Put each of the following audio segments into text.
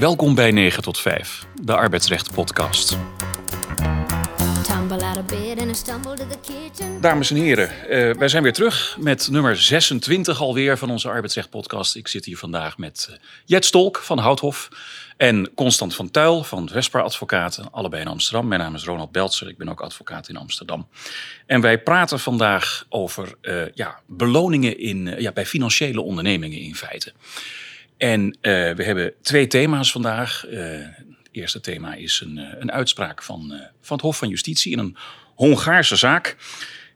Welkom bij 9 tot 5, de arbeidsrecht podcast. Dames en heren, uh, wij zijn weer terug met nummer 26 alweer van onze arbeidsrecht podcast. Ik zit hier vandaag met uh, Jet Stolk van Houthof en Constant van Tuil van Vespa Advocaten, allebei in Amsterdam. Mijn naam is Ronald Beltzer, ik ben ook advocaat in Amsterdam. En wij praten vandaag over uh, ja, beloningen in, ja, bij financiële ondernemingen in feite. En we hebben twee thema's vandaag eerste thema is een, eh, een uitspraak van, eh, van het Hof van Justitie in een Hongaarse zaak.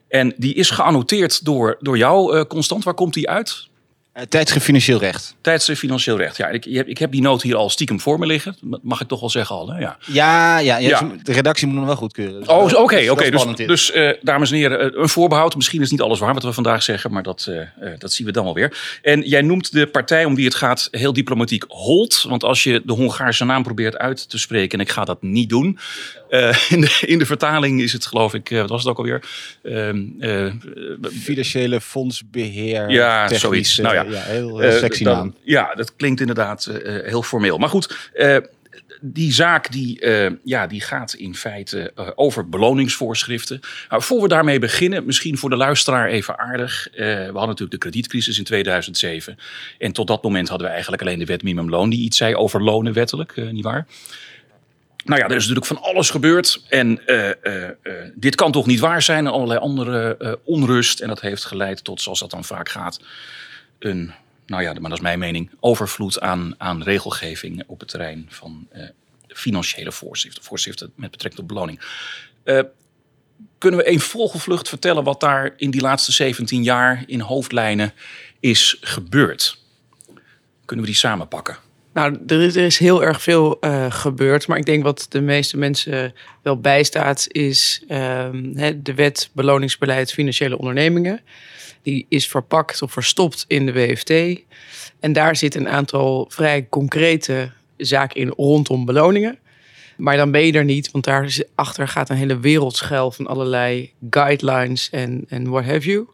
En die is geannoteerd door, door jou, Constant. Waar komt die uit? Uh, tijdschrift Financieel Recht. Tijdschrift Financieel Recht. Ja, ik, ik heb die noot hier al stiekem voor me liggen. Mag ik toch wel zeggen al, hè? Ja, ja, ja, ja, de redactie moet hem wel goedkeuren. Dus oh, oké, oké. Dus, dus uh, dames en heren, een voorbehoud. Misschien is niet alles waar wat we vandaag zeggen, maar dat, uh, dat zien we dan wel weer. En jij noemt de partij om wie het gaat heel diplomatiek Holt. Want als je de Hongaarse naam probeert uit te spreken, en ik ga dat niet doen... Uh, in, de, in de vertaling is het geloof ik, wat was het ook alweer? Uh, Financiële fondsbeheer. Ja, zoiets. Nou ja, ja, heel, heel sexy naam. Ja, dat klinkt inderdaad heel formeel. Maar goed, die zaak die, uh, ja, die gaat in feite uh, over beloningsvoorschriften. Nou, voor we daarmee beginnen, misschien voor de luisteraar even aardig. Uh, we hadden natuurlijk de kredietcrisis in 2007. En tot dat moment hadden we eigenlijk alleen de wet minimumloon die iets zei over lonen wettelijk, nietwaar? Nou ja, er is natuurlijk van alles gebeurd. En uh, uh, uh, dit kan toch niet waar zijn? En allerlei andere onrust. En dat heeft geleid tot, zoals dat dan vaak gaat, een, nou ja, maar dat is mijn mening, overvloed aan, aan regelgeving op het terrein van financiële voorschriften, voorschriften met betrekking tot beloning. kunnen we een vogelvlucht vertellen wat daar in die laatste 17 jaar in hoofdlijnen is gebeurd? Kunnen we die samenpakken? Nou, er is, er is heel erg veel uh, gebeurd. Maar ik denk wat de meeste mensen wel bijstaat, is uh, de wet beloningsbeleid financiële ondernemingen. Die is verpakt of verstopt in de WFT. En daar zit een aantal vrij concrete zaken in rondom beloningen. Maar dan ben je er niet, want daarachter gaat een hele wereld schuil van allerlei guidelines en, en what have you.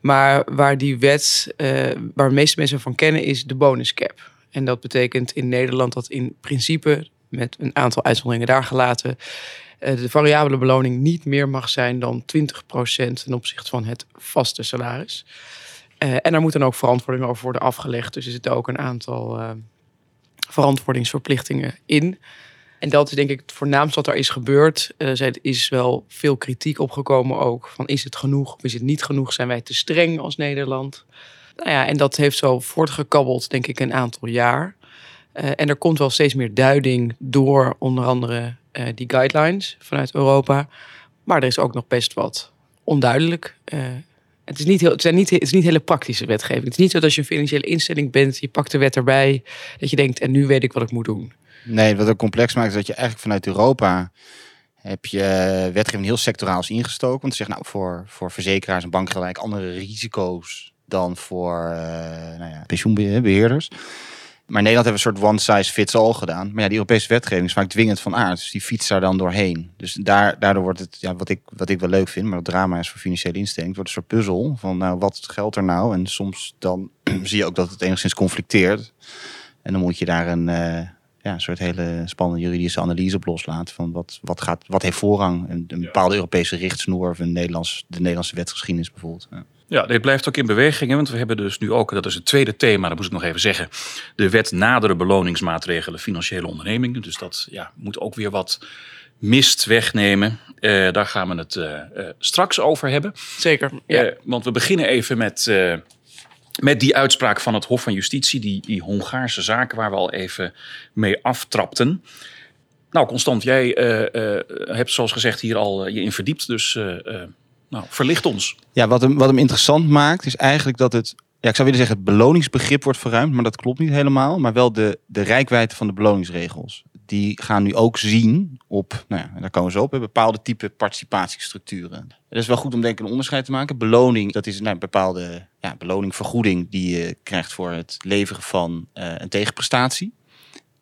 Maar waar die wet, uh, waar de meeste mensen van kennen, is de bonus cap. En dat betekent in Nederland dat in principe, met een aantal uitzonderingen daar gelaten, eh, de variabele beloning niet meer mag zijn dan 20% ten opzichte van het vaste salaris. Uh, en daar moet dan ook verantwoording over worden afgelegd. Dus er zitten ook een aantal uh, verantwoordingsverplichtingen in. En dat is denk ik het voornaamste wat er is gebeurd. er is wel veel kritiek opgekomen ook. Van is het genoeg of is het niet genoeg? Zijn wij te streng als Nederland? Nou ja, en dat heeft zo voortgekabbeld, denk ik, een aantal jaar. Uh, en er komt wel steeds meer duiding door onder andere uh, die guidelines vanuit Europa. Maar er is ook nog best wat onduidelijk. Uh, het is, niet heel, het, zijn niet, het is niet hele praktische wetgeving. Het is niet zo dat als je een financiële instelling bent, je pakt de wet erbij, dat je denkt, en nu weet ik wat ik moet doen. Nee, wat ook complex maakt, is dat je eigenlijk vanuit Europa heb je wetgeving heel sectoraal ingestoken. Want ze zeggen, nou, voor, voor verzekeraars en banken gelijk andere risico's dan voor uh, nou ja, pensioenbeheerders. Maar Nederland hebben een soort one size fits all gedaan. Maar ja, die Europese wetgeving is vaak dwingend van aard. Dus die fietst daar dan doorheen. Dus daar, daardoor wordt het, ja, wat, ik, wat ik wel leuk vind, maar het drama is voor financiële instelling. Het wordt een soort puzzel van nou, wat geldt er nou? En soms dan zie je ook dat het enigszins conflicteert. En dan moet je daar een, uh, ja, een soort hele spannende juridische analyse op loslaten. Van wat, wat, gaat, wat heeft voorrang? Een, een bepaalde Europese richtsnoer of een Nederlands, de Nederlandse wetgeschiedenis bijvoorbeeld. Ja. Ja, dit blijft ook in beweging. Want we hebben dus nu ook, dat is het tweede thema, dat moet ik nog even zeggen. De wet nadere beloningsmaatregelen financiële ondernemingen. Dus dat ja, moet ook weer wat mist wegnemen. Uh, daar gaan we het uh, uh, straks over hebben. Zeker. Ja. want we beginnen even met, met die uitspraak van het Hof van Justitie. Die, die Hongaarse zaken waar we al even mee aftrapten. Nou, Constant, jij hebt zoals gezegd hier al je in verdiept. Dus nou, verlicht ons. Ja, wat hem, wat hem interessant maakt is eigenlijk dat het ja, ik zou willen zeggen, het beloningsbegrip wordt verruimd, maar dat klopt niet helemaal. Maar wel de, de rijkwijde van de beloningsregels. Die gaan nu ook zien op, nou ja, daar komen ze op, bepaalde type participatiestructuren. Het is wel goed om denk ik een onderscheid te maken. Beloning, dat is nou, een bepaalde ja, beloningvergoeding die je krijgt voor het leveren van uh, een tegenprestatie.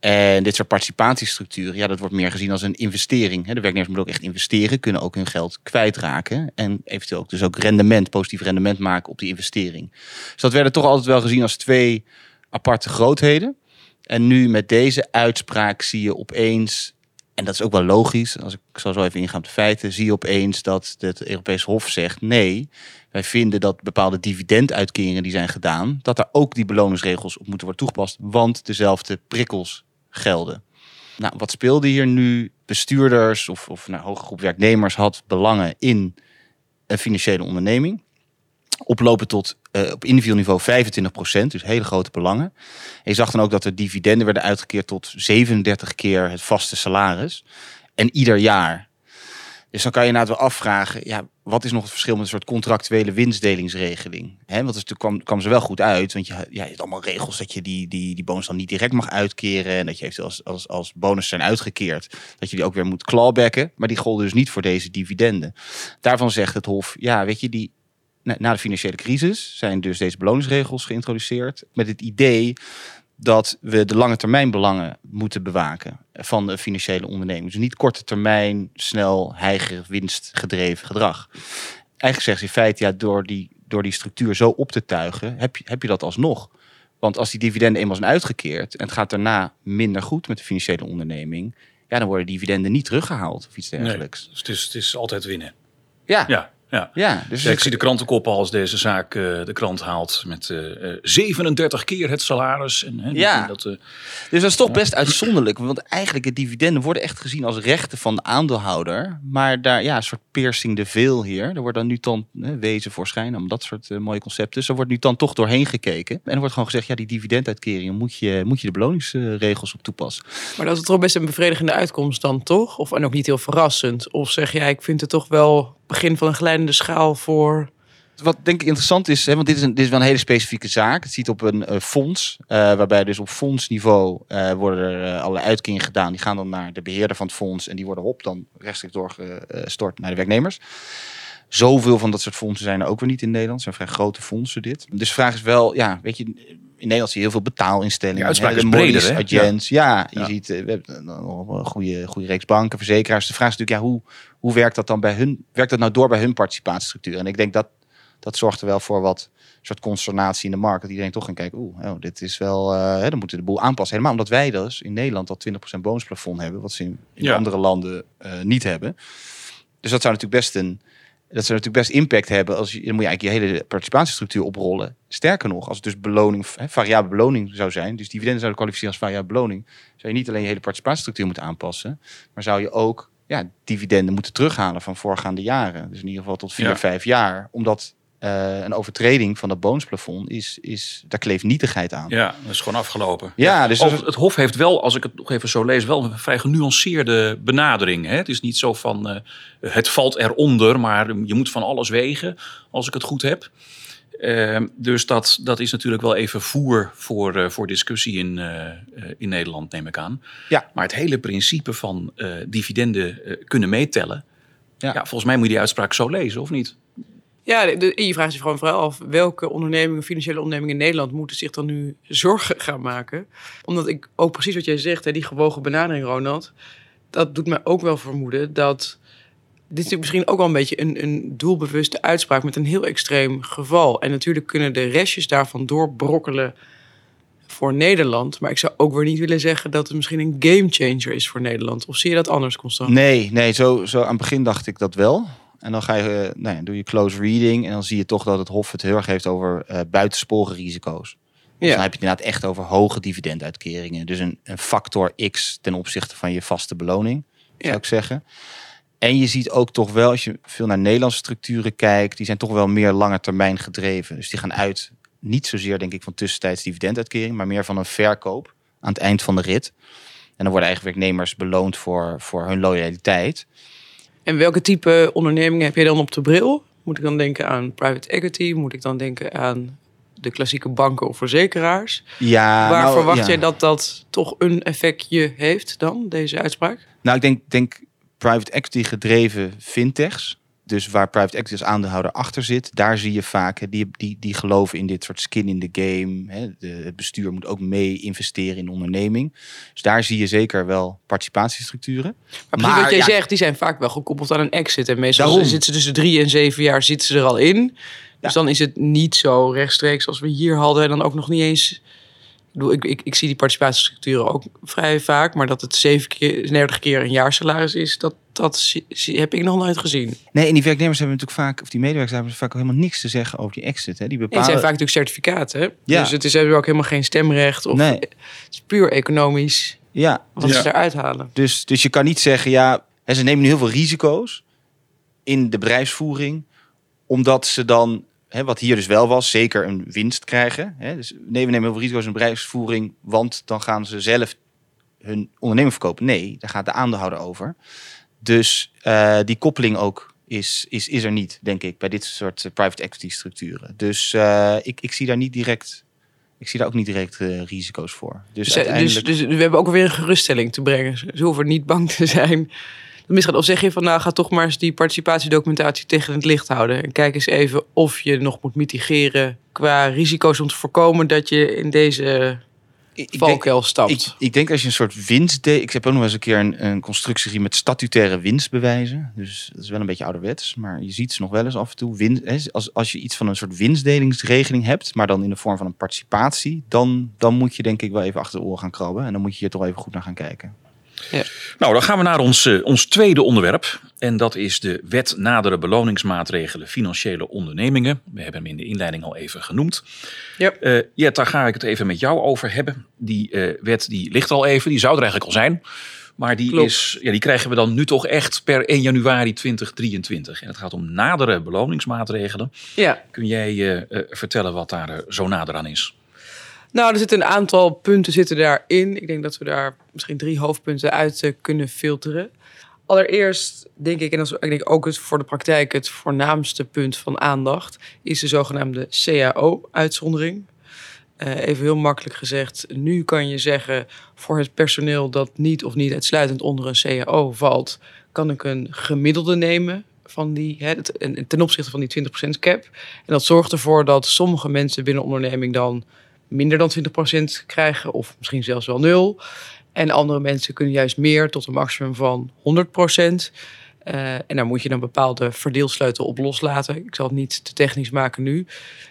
En dit soort participatiestructuren, ja, dat wordt meer gezien als een investering. De werknemers moeten ook echt investeren, kunnen ook hun geld kwijtraken. En eventueel ook dus ook rendement, positief rendement maken op die investering. Dus dat werden toch altijd wel gezien als twee aparte grootheden. En nu met deze uitspraak zie je opeens, en dat is ook wel logisch, als ik, zal zo even ingaan op de feiten, zie je opeens dat het Europees Hof zegt nee, wij vinden dat bepaalde dividenduitkeringen die zijn gedaan, dat daar ook die beloningsregels op moeten worden toegepast, want dezelfde prikkels gelden. Nou, wat speelde hier nu? Bestuurders of, of nou, hoge groep werknemers had belangen in een financiële onderneming. Oplopen tot uh, op individueel niveau 25 procent, dus hele grote belangen. En je zag dan ook dat er dividenden werden uitgekeerd tot 37 keer het vaste salaris. En ieder jaar. Dus dan kan je nou wel afvragen, ja, wat is nog het verschil met een soort contractuele winstdelingsregeling? Hè, want dus kwam, kwam ze wel goed uit, want je, ja, hebt allemaal regels dat je die, die, die bonus dan niet direct mag uitkeren. En dat je heeft als, als, als bonus zijn uitgekeerd, dat je die ook weer moet clawbacken. Maar die golden dus niet voor deze dividenden. Daarvan zegt het Hof, ja, weet je, die, na de financiële crisis zijn dus deze beloningsregels geïntroduceerd. Met het idee dat we de lange termijn belangen moeten bewaken van de financiële onderneming. Dus niet korte termijn, snel, heiger, winstgedreven gedrag. Eigenlijk zegt ze in feite, ja, door die, door die structuur zo op te tuigen, heb je, heb je dat alsnog. Want als die dividenden eenmaal zijn uitgekeerd en het gaat daarna minder goed met de financiële onderneming, ja, dan worden dividenden niet teruggehaald of iets dergelijks. Nee, dus het is, het is altijd winnen. Ja. ja. Ja, ja, dus ik zie de krantenkoppen als deze zaak uh, de krant haalt met uh, uh, 37 keer het salaris. En, ja, dat, dus dat is toch best uitzonderlijk. Want eigenlijk de dividenden worden echt gezien als rechten van de aandeelhouder. Maar daar, ja, een soort piercing de veel hier. Er wordt dan nu dan wezen voor schijn, om dat soort mooie concepten. Dus er wordt nu dan toch doorheen gekeken. En er wordt gewoon gezegd, ja, die dividenduitkeringen moet je, moet je de beloningsregels op toepassen. Maar dat is toch best een bevredigende uitkomst dan, toch? Of en ook niet heel verrassend? Of zeg jij, ik vind het toch wel begin van een glijdende schaal voor. Wat denk ik interessant is, hè, want dit is, een, dit is wel een hele specifieke zaak. Het ziet op een uh, fonds, uh, waarbij dus op fondsniveau uh, worden er allerlei uitkeringen gedaan. Die gaan dan naar de beheerder van het fonds en die worden op dan rechtstreeks doorgestort naar de werknemers. Zoveel van dat soort fondsen zijn er ook weer niet in Nederland. Het zijn vrij grote fondsen dit. Dus de vraag is wel, ja, weet je, in Nederland zie je heel veel betaalinstellingen. Ja, is breder, Agents, ja. ja, je ja. ziet, we hebben nog een goede, goede reeks banken, verzekeraars. De vraag is natuurlijk, ja, hoe, hoe werkt dat dan bij hun? Werkt dat nou door bij hun participatiestructuur? En ik denk dat dat zorgt er wel voor wat soort consternatie in de markt. Dat iedereen toch gaan kijken, oeh, oh, dit is wel, uh, hè, dan moeten we de boel aanpassen. Helemaal omdat wij dus in Nederland al 20% bonusplafond hebben, wat ze in, andere landen uh, niet hebben. Dus dat zou natuurlijk best een, dat zou natuurlijk best impact hebben. Als je, dan moet je eigenlijk je hele participatiestructuur oprollen. Sterker nog, als het dus beloning, hè, variabele beloning zou zijn, dus dividenden zouden kwalificeren als variabele beloning, zou je niet alleen je hele participatiestructuur moeten aanpassen, maar zou je ook ja, dividenden moeten terughalen van voorgaande jaren. Dus in ieder geval tot vier, ja. vijf jaar. Omdat uh, een overtreding van dat bonusplafond is, is, daar kleeft nietigheid aan. Ja, dat is gewoon afgelopen. Ja, dus Over, het Hof heeft wel, als ik het nog even zo lees, wel een vrij genuanceerde benadering. Hè? Het is niet zo van uh, het valt eronder, maar je moet van alles wegen, als ik het goed heb. Uh, dus dat, dat is natuurlijk wel even voer voor, uh, voor discussie in, uh, in Nederland, neem ik aan. Ja. Maar het hele principe van dividenden kunnen meetellen. Ja. ja. volgens mij moet je die uitspraak zo lezen, of niet? Ja, je vraagt zich gewoon vooral af welke ondernemingen, financiële ondernemingen in Nederland moeten zich dan nu zorgen gaan maken. Omdat ik ook precies wat jij zegt, hè, die gewogen benadering, Ronald, dat doet mij ook wel vermoeden dat dit is misschien ook wel een beetje een, een doelbewuste uitspraak met een heel extreem geval. En natuurlijk kunnen de restjes daarvan doorbrokkelen voor Nederland. Maar ik zou ook weer niet willen zeggen dat het misschien een gamechanger is voor Nederland. Of zie je dat anders, Constant? Nee, nee zo, zo aan het begin dacht ik dat wel. En dan ga je, uh, nou ja, doe je close reading en dan zie je toch dat het Hof het heel erg heeft over uh, buitensporen risico's. Dus ja. dan heb je het inderdaad echt over hoge dividenduitkeringen. Dus een, een factor X ten opzichte van je vaste beloning, zou ik zeggen. En je ziet ook toch wel, als je veel naar Nederlandse structuren kijkt, die zijn toch wel meer lange termijn gedreven. Dus die gaan uit, niet zozeer denk ik van tussentijds dividenduitkering, maar meer van een verkoop aan het eind van de rit. En dan worden eigenlijk werknemers beloond voor, voor hun loyaliteit. En welke type ondernemingen heb je dan op de bril? Moet ik dan denken aan private equity? Moet ik dan denken aan de klassieke banken of verzekeraars? Ja, Waar nou, verwacht ja. je dat dat toch een effectje heeft dan, deze uitspraak? Nou, ik denk, denk private equity gedreven fintechs. Dus waar private equity als aandeelhouder achter zit, daar zie je vaak, hè, die, die, die geloven in dit soort skin in the game. Hè. De, het bestuur moet ook mee investeren in de onderneming. Dus daar zie je zeker wel participatiestructuren. Maar, maar wat jij ja, zegt, die zijn vaak wel gekoppeld aan een exit. En meestal Daarom. zitten ze tussen drie en zeven jaar zitten ze er al in. Dus dan is het niet zo rechtstreeks als we hier hadden. En dan ook nog niet eens Ik, bedoel, ik, ik, ik zie die participatiestructuren ook vrij vaak, maar dat het zeven keer, 30 keer een jaarsalaris is, dat, dat heb ik nog nooit gezien. Nee, en die werknemers hebben natuurlijk vaak, of die medewerkers hebben vaak ook helemaal niks te zeggen over die exit. Hè. Die En het bepalen. zijn vaak natuurlijk certificaten. hè? Ja. Dus het is, hebben ook helemaal geen stemrecht. Of, Nee. Het is puur economisch Ja, wat Ja. ze eruit halen. Dus, dus je kan niet zeggen, ja, ze nemen nu heel veel risico's in de bedrijfsvoering, omdat ze dan, hè, wat hier dus wel was, zeker een winst krijgen. Hè. Dus nee, we nemen heel veel risico's in de bedrijfsvoering, want dan gaan ze zelf hun onderneming verkopen. Nee, daar gaat de aandeelhouder over. Dus eh, die koppeling ook is, is, is er niet, denk ik, bij dit soort eh, private equity structuren. Dus eh, ik, ik zie daar niet direct, ik zie daar ook niet direct risico's voor. Dus, Dus, dus, uiteindelijk... dus we hebben ook weer een geruststelling te brengen. Ze hoeven niet bang te zijn. Misschien, of zeg je van nou, ga toch maar eens die participatiedocumentatie tegen het licht houden. En kijk eens even of je nog moet mitigeren qua risico's om te voorkomen dat je in deze ik, denk, stapt. Ik, ik denk als je een soort winst deed. Ik heb ook nog eens een keer een, een constructie gezien met statutaire winstbewijzen. Dus dat is wel een beetje ouderwets. Maar je ziet ze nog wel eens af en toe. Win, hè, als, als je iets van een soort winstdelingsregeling hebt. Maar dan in de vorm van een participatie. Dan, dan moet je denk ik wel even achter de oren gaan krabben. En dan moet je hier toch even goed naar gaan kijken. Nou, dan gaan we naar ons, eh, ons tweede onderwerp. En dat is de wet nadere beloningsmaatregelen financiële ondernemingen. We hebben hem in de inleiding al even genoemd. Ja. Eh, Jet, daar ga ik het even met jou over hebben. Die eh, wet die ligt al even, die zou er eigenlijk al zijn. Maar die, Klopt. is, ja, die krijgen we dan nu toch echt per 1 januari 2023. En het gaat om nadere beloningsmaatregelen. Ja, Kun jij vertellen wat daar zo nader aan is? Nou, er zitten een aantal punten zitten daarin. Ik denk dat we daar misschien drie hoofdpunten uit eh, kunnen filteren. Allereerst denk ik, en dat is ik ook het voor de praktijk het voornaamste punt van aandacht, is de zogenaamde CAO-uitzondering. Eh, even heel makkelijk gezegd, nu kan je zeggen voor het personeel dat niet of niet uitsluitend onder een CAO valt, kan ik een gemiddelde nemen van die, ten opzichte van die 20% cap. En dat zorgt ervoor dat sommige mensen binnen onderneming dan minder dan 20% krijgen, of misschien zelfs wel nul. En andere mensen kunnen juist meer tot een maximum van 100%. Eh, en daar moet je dan bepaalde verdeelsleutel op loslaten. Ik zal het niet te technisch maken nu.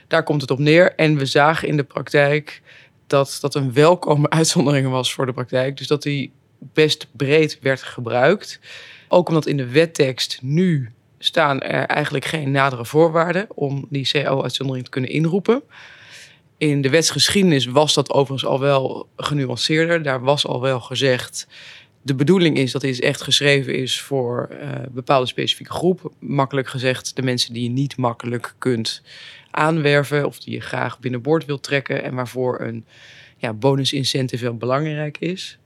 Daar komt het op neer. En we zagen in de praktijk dat dat een welkome uitzondering was voor de praktijk. Dus dat die best breed werd gebruikt. Ook omdat in de wettekst nu staan er eigenlijk geen nadere voorwaarden om die CO-uitzondering te kunnen inroepen. In de wetsgeschiedenis was dat overigens al wel genuanceerder. Daar was al wel gezegd. De bedoeling is dat dit echt geschreven is voor eh bepaalde specifieke groep. Makkelijk gezegd, de mensen die je niet makkelijk kunt aanwerven of die je graag binnenboord wilt trekken en waarvoor een ja, bonus incentive wel belangrijk is.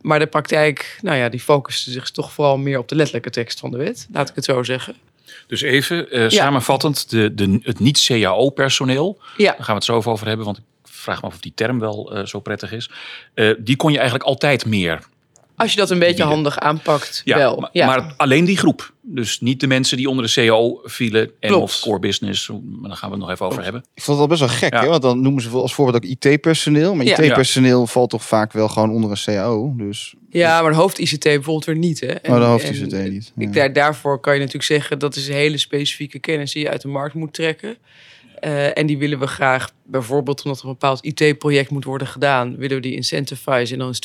Maar de praktijk, nou ja, die focuste zich toch vooral meer op de letterlijke tekst van de wet. Laat ik het zo zeggen. Dus even eh, samenvattend, de, de, het niet-CAO-personeel, Ja, daar gaan we het zo over hebben, want ik vraag me af of die term wel eh, zo prettig is. Eh, die kon je eigenlijk altijd meer. Als je dat een beetje Bieden. handig aanpakt, Ja, wel. maar, ja. maar alleen die groep. Dus niet de mensen die onder de CAO vielen en Klopt. of core business. Maar daar gaan we het nog even over hebben. Ik vond het wel best wel gek, Ja. hè? want dan noemen ze wel als voorbeeld ook IT-personeel. Maar Ja. IT-personeel valt toch vaak wel gewoon onder een CAO. Dus Ja, maar de hoofd-ICT bijvoorbeeld weer niet. Hè? En, oh, de hoofd en is het eh, niet. Ik, daar, daarvoor kan je natuurlijk zeggen dat is een hele specifieke kennis die je uit de markt moet trekken. Eh, en die willen we graag, bijvoorbeeld omdat er een bepaald IT-project moet worden gedaan, willen we die incentivizen. En dan is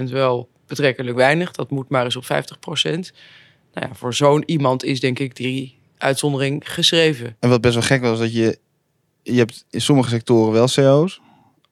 20% wel betrekkelijk weinig. Dat moet maar eens op 50%. Nou ja, voor zo'n iemand is denk ik die uitzondering geschreven. En wat best wel gek was, dat je... Je hebt in sommige sectoren wel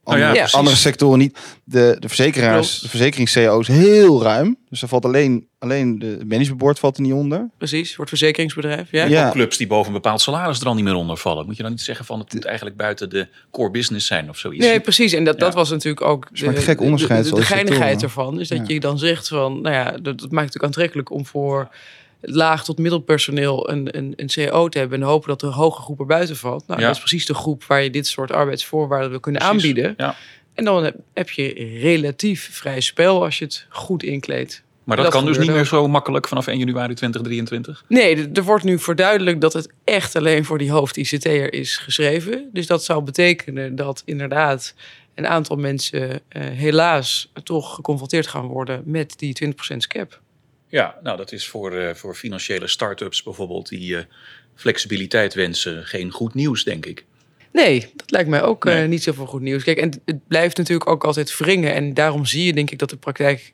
CAO's. Oh ja, Andere, andere sectoren niet. De, de verzekeraars, de verzekerings-CAO is heel ruim. Dus er valt alleen, alleen de managementboard valt er niet onder. Precies, voor het verzekeringsbedrijf. Ja? Clubs die boven een bepaald salaris er al niet meer onder vallen. Moet je dan niet zeggen van het moet eigenlijk buiten de core business zijn of zoiets? Nee, precies. En dat, dat was natuurlijk ook Dus maakt gek onderscheid, de, de, de geinigheid ervan. Is dat Ja. je dan zegt van, nou ja, dat, dat maakt het natuurlijk aantrekkelijk om voor laag tot middelpersoneel een, een, een CO te hebben en hopen dat er een hoge groep er buiten valt. Nou, Ja. dat is precies de groep waar je dit soort arbeidsvoorwaarden wil kunnen Precies. aanbieden. Ja. En dan heb, je relatief vrij spel als je het goed inkleedt. Maar dat, Dat kan dus niet meer zo makkelijk vanaf 1 januari 2023? Nee, er- wordt nu verduidelijkt dat het echt alleen voor die hoofd-ICT'er is geschreven. Dus dat zou betekenen dat inderdaad een aantal mensen eh, helaas toch geconfronteerd gaan worden met die 20% cap. Ja, nou dat is voor, eh, voor financiële start-ups bijvoorbeeld die eh, flexibiliteit wensen geen goed nieuws, denk ik. Nee, dat lijkt mij ook eh, Nee. niet zoveel goed nieuws. Kijk, en het- het blijft natuurlijk ook altijd wringen. En daarom zie je denk ik dat de praktijk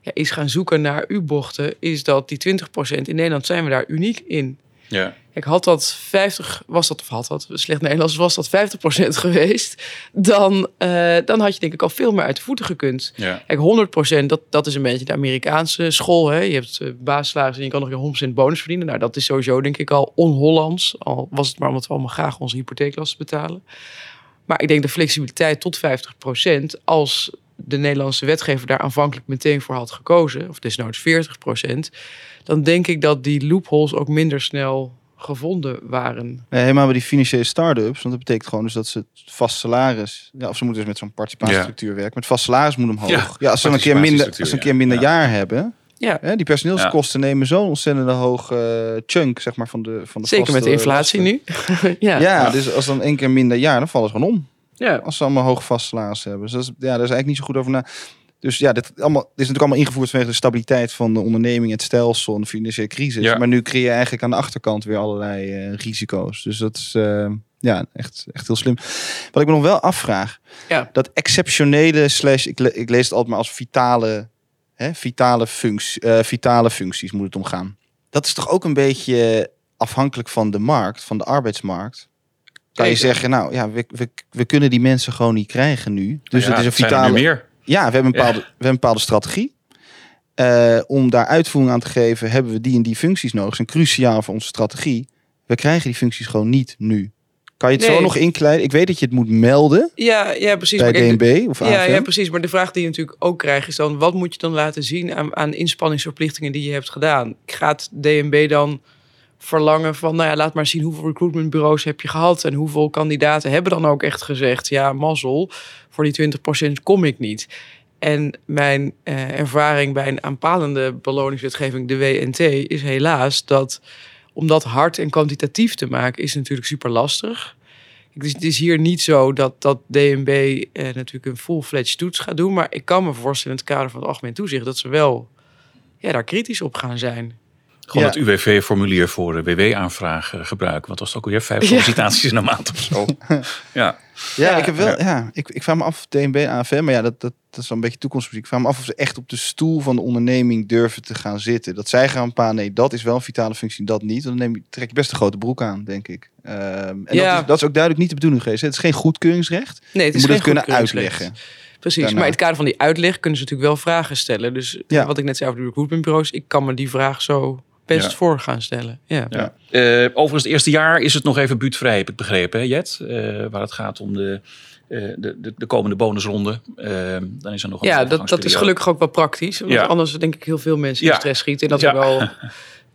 ja, is gaan zoeken naar U-bochten. Is dat die 20% in Nederland zijn we daar uniek in. Ja. Kijk, had dat 50, was dat of had dat, slecht Nederlands, was dat 50% geweest, dan, eh, dan had je denk ik al veel meer uit de voeten gekund. Ja. Kijk, 100%, dat, dat is een beetje de Amerikaanse school. Hè? Je hebt uh, basissalaris en je kan nog een 100% bonus verdienen. Nou, dat is sowieso denk ik al on-Hollands. Al was het maar omdat we allemaal graag onze hypotheeklasten betalen. Maar ik denk de flexibiliteit tot 50%, als de Nederlandse wetgever daar aanvankelijk meteen voor had gekozen, of desnoods 40%, dan denk ik dat die loopholes ook minder snel gevonden waren. Nee, helemaal bij die financiële start-ups. Want dat betekent gewoon dus dat ze het vast salaris... Ja, of ze moeten dus met zo'n participatiestructuur werken. Met vast salaris moet omhoog. Ja, Ja, als ze een keer minder, als ze een ja. keer minder Ja. jaar hebben... Ja, Hè, die personeelskosten nemen zo'n ontzettende hoge eh, chunk zeg maar, van de van de zeker met de inflatie lasten. nu. ja. Ja, Ja. dus als dan één keer minder jaar, dan vallen ze gewoon om. Ja. Als ze allemaal hoog vast salaris hebben. Dus dat is, ja, daar is eigenlijk niet zo goed over na. Dus ja, dit, allemaal, dit is natuurlijk allemaal ingevoerd vanwege de stabiliteit van de onderneming, het stelsel en de financiële crisis. Ja. Maar nu creëer je eigenlijk aan de achterkant weer allerlei eh, risico's. Dus dat is eh, ja, echt, echt heel slim. Wat ik me nog wel afvraag, Ja. dat exceptionele slash, ik, le- ik lees het altijd maar als vitale, hè, vitale, functie, eh, vitale functies moet het omgaan. Dat is toch ook een beetje afhankelijk van de markt, van de arbeidsmarkt. Kan je zeggen, nou ja, we, we, we kunnen die mensen gewoon niet krijgen nu. Dus Ja, het is een zijn vitale. meer. Ja, we hebben een bepaalde, we hebben een bepaalde strategie. Eh, om daar uitvoering aan te geven, hebben we die en die functies nodig. Dat is cruciaal voor onze strategie. We krijgen die functies gewoon niet nu. Kan je het zo nog inkleiden? Ik weet dat je het moet melden Ja, ja, precies. bij DNB of AFM. Ja, ja, precies. Maar de vraag die je natuurlijk ook krijgt is dan... wat moet je dan laten zien aan, aan inspanningsverplichtingen die je hebt gedaan? Gaat DNB dan verlangen van... nou ja, laat maar zien hoeveel recruitmentbureaus heb je gehad... en hoeveel kandidaten hebben dan ook echt gezegd... ja, mazzel, voor die 20% kom ik niet. En mijn eh, ervaring bij een aanpalende beloningswetgeving, de WNT... is helaas dat om dat hard en kwantitatief te maken... is natuurlijk super lastig... Het is, hier niet zo dat, dat DNB eh, natuurlijk een full-fledged toets gaat doen. Maar ik kan me voorstellen in het kader van het algemeen toezicht... dat ze wel ja, daar kritisch op gaan zijn. Gewoon Ja. het UWV-formulier voor de WW-aanvraag eh, gebruiken. Want was het ook alweer vijf Ja. sollicitaties in een maand of zo. Ja, Ja, Ja. ik heb wel. Ja, ik, ik vraag me af, DNB, AFM, maar ja, dat, dat, dat is wel een beetje toekomstmuziek. Ik vraag me af of ze echt op de stoel van de onderneming durven te gaan zitten. Dat zij gaan paar, nee, dat is wel een vitale functie, dat niet. Dan neem je, trek je best een grote broek aan, denk ik. Ehm, en Ja. dat, is, dat is ook duidelijk niet de bedoeling geweest. Het is geen goedkeuringsrecht. Nee, het Je is moet het geen kunnen goedkeuringsrecht. uitleggen. Precies, daarna. maar in het kader van die uitleg kunnen ze natuurlijk wel vragen stellen. Dus Ja. wat ik net zei over de recruitmentbureaus... ik kan me die vraag zo best Ja. voor gaan stellen. Ja. ja. Eh, overigens, het eerste jaar is het nog even buurtvrij, heb ik begrepen, hè, Jet? Eh, waar het gaat om de, eh, de, de, de komende bonusronde. Dan is er nog een Ja, dat, dat is gelukkig ook wel praktisch. Want Ja. anders denk ik heel veel mensen in stress schieten. En dat Ja. wel...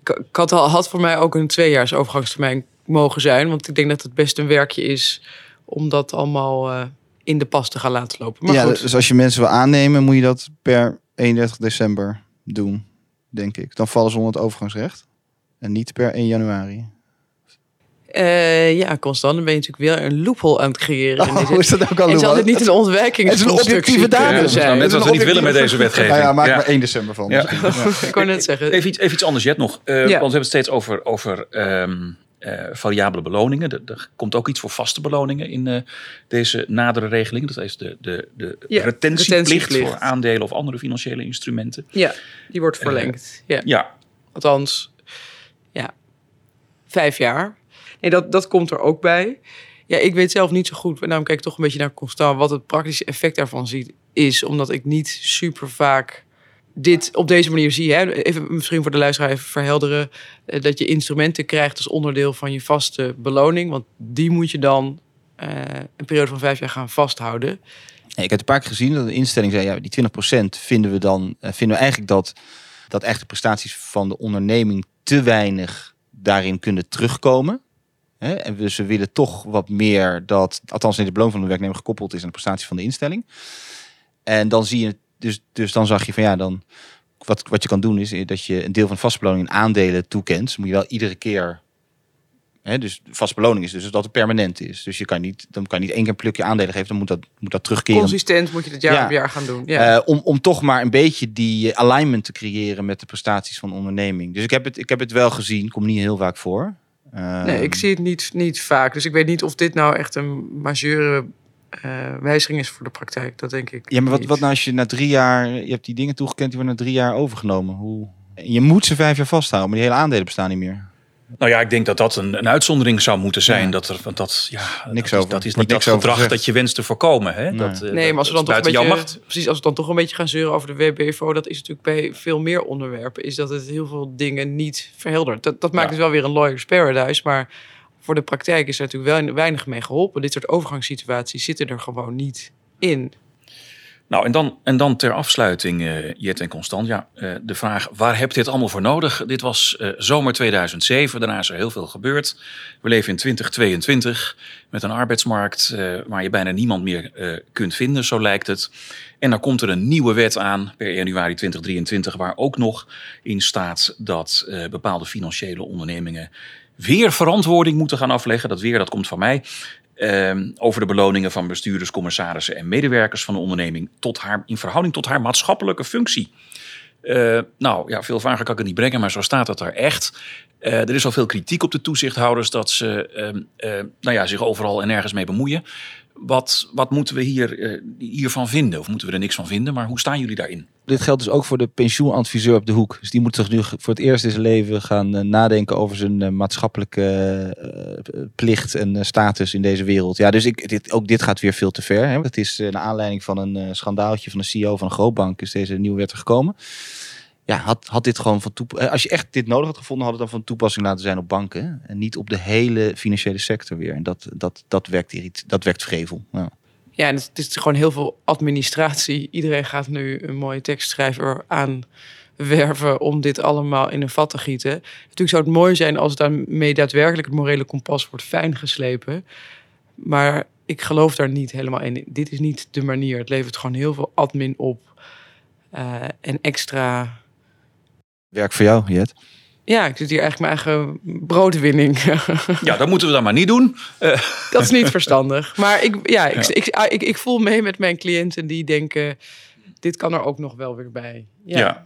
Ik, had, al- had voor mij ook een tweejaars overgangstermijn mogen zijn. Want ik denk dat het best een werkje is om dat allemaal eh, in de pas te gaan laten lopen. Maar ja, goed. dus als je mensen wil aannemen, moet je dat per 31 december doen, denk ik. Dan vallen ze onder het overgangsrecht. En niet per 1 januari. Eh, ja, Constant, dan ben je natuurlijk weer een loophole aan het creëren. Oh, is dat ook al en zal het niet een ontwijking Het is een objectieve datum. Ja, dat nou zijn. net wat we niet willen met deze wetgeving. Ja, ja, maak Ja. maar 1 december van. Ja. Ja. Ik wou net zeggen. Even iets, even iets anders, Jet, nog. Eh, Ja. Want we hebben het steeds over, over ehm, eh, variabele beloningen. Er, komt ook iets voor vaste beloningen in eh, deze nadere regeling. Dat is de, de, de Ja, retentieplicht, retentieplicht. voor aandelen of andere financiële instrumenten. Ja, die wordt verlengd. Ja. Ja, Althans, ja, vijf jaar. Nee, dat, dat komt er ook bij. Ja, ik weet zelf niet zo goed, daarom kijk ik toch een beetje naar Constant, wat het praktische effect daarvan ziet, is omdat ik niet super vaak dit op deze manier zie. Hè. Even misschien voor de luisteraar even verhelderen, eh, dat je instrumenten krijgt als onderdeel van je vaste beloning, want die moet je dan eh, een periode van vijf jaar gaan vasthouden. Ik heb het een paar keer gezien dat de instelling zei, ja, die 20% vinden we dan, eh, vinden we eigenlijk dat, dat echt de prestaties van de onderneming te weinig daarin kunnen terugkomen. Hè? En we willen toch wat meer dat, althans in de beloning van de werknemer gekoppeld is aan de prestatie van de instelling. En dan zie je, dus, dus dan zag je van ja, dan wat, wat je kan doen is dat je een deel van de vaste beloning in aandelen toekent. Moet je wel iedere keer Hè, dus vaste beloning is dus dat het permanent is. Dus je kan niet, dan kan je niet één keer een plukje aandelen geven. Dan moet dat, moet dat terugkeren. Consistent moet je het jaar Ja. op jaar gaan doen. Ja. Eh, om, om toch maar een beetje die eh, alignment te creëren met de prestaties van de onderneming. Dus ik heb het, ik heb het wel gezien, komt niet heel vaak voor. Ehm, Nee, ik zie het niet, niet vaak. Dus ik weet niet of dit nou echt een majeure eh, wijziging is voor de praktijk. Dat denk ik Ja, maar wat, wat nou als je na drie jaar, je hebt die dingen toegekend, die worden na drie jaar overgenomen. Hoe? Je moet ze vijf jaar vasthouden, maar die hele aandelen bestaan niet meer. Nou ja, ik denk dat dat een, een uitzondering zou moeten zijn. Ja. Dat er, want dat, ja, Niks dat, over. is, dat is niet dat gedrag dat je wenst te voorkomen. Hè? Nee. Dat, eh, Nee, maar als we dan toch een beetje, macht. precies, als we dan toch een beetje gaan zeuren over de WBFO, dat is natuurlijk bij veel meer onderwerpen, is dat het heel veel dingen niet verheldert. Dat, dat maakt Ja. dus wel weer een lawyer's paradise, maar voor de praktijk is er natuurlijk wel weinig mee geholpen. Dit soort overgangssituaties zitten er gewoon niet in. Nou, en dan, en dan ter afsluiting, eh Jet en Constant. Ja, eh, de vraag, waar heb je dit allemaal voor nodig? Dit was eh, zomer 2007, daarna is er heel veel gebeurd. We leven in 2022 met een arbeidsmarkt waar je bijna niemand meer kunt vinden, zo lijkt het. En dan komt er een nieuwe wet aan per januari 2023, waar ook nog in staat dat bepaalde financiële ondernemingen weer verantwoording moeten gaan afleggen. Dat weer, dat komt van mij. Ehm, over de beloningen van bestuurders, commissarissen en medewerkers van de onderneming tot haar, in verhouding tot haar maatschappelijke functie. Eh, nou ja, veel vager kan ik het niet brengen, maar zo staat het er echt. Eh, er is al veel kritiek op de toezichthouders dat ze ehm, eh, nou ja, zich overal en nergens mee bemoeien. Wat, wat moeten we hier, hiervan vinden? Of moeten we er niks van vinden? Maar hoe staan jullie daarin? Dit geldt dus ook voor de pensioenadviseur op de hoek. Dus die moet toch nu voor het eerst in zijn leven gaan eh, nadenken over zijn eh, maatschappelijke eh, plicht en status in deze wereld. Ja, dus ik, dit, ook dit gaat weer veel te ver. Hè. Het is naar aanleiding van een schandaaltje van de CEO van een grootbank is deze nieuwe wet er gekomen. Ja, had, had dit gewoon van toepassing. Als je echt dit nodig had gevonden, had het dan van toepassing laten zijn op banken. En niet op de hele financiële sector weer. En dat, dat, dat, werkt, dat werkt vrevel. Ja. Ja, en het is gewoon heel veel administratie. Iedereen gaat nu een mooie tekstschrijver aanwerven om dit allemaal in een vat te gieten. Natuurlijk zou het mooi zijn als daarmee daadwerkelijk het morele kompas wordt fijn geslepen. Maar ik geloof daar niet helemaal in. Dit is niet de manier. Het levert gewoon heel veel admin op. Uh, en extra... Werk voor jou, Jet. Ja, ik zit hier eigenlijk mijn eigen broodwinning. Ja, dat moeten we dan maar niet doen. Uh. Dat is niet verstandig. Maar ik, ja, ik, ja. Ik, ik, ik, voel mee met mijn cliënten die denken... dit kan er ook nog wel weer bij. Ja. ja.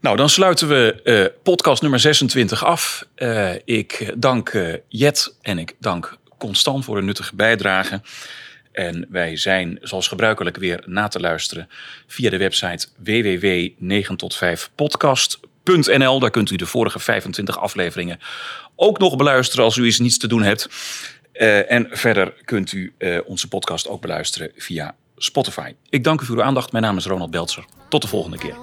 Nou, dan sluiten we uh, podcast nummer 26 af. Uh, ik dank Jet en ik dank Constant voor een nuttige bijdrage. En wij zijn zoals gebruikelijk weer na te luisteren via de website www.9tot5podcast.nl. Daar kunt u de vorige 25 afleveringen ook nog beluisteren als u eens niets te doen hebt. Uh, en verder kunt u uh, onze podcast ook beluisteren via Spotify. Ik dank u voor uw aandacht. Mijn naam is Ronald Beltzer. Tot de volgende keer.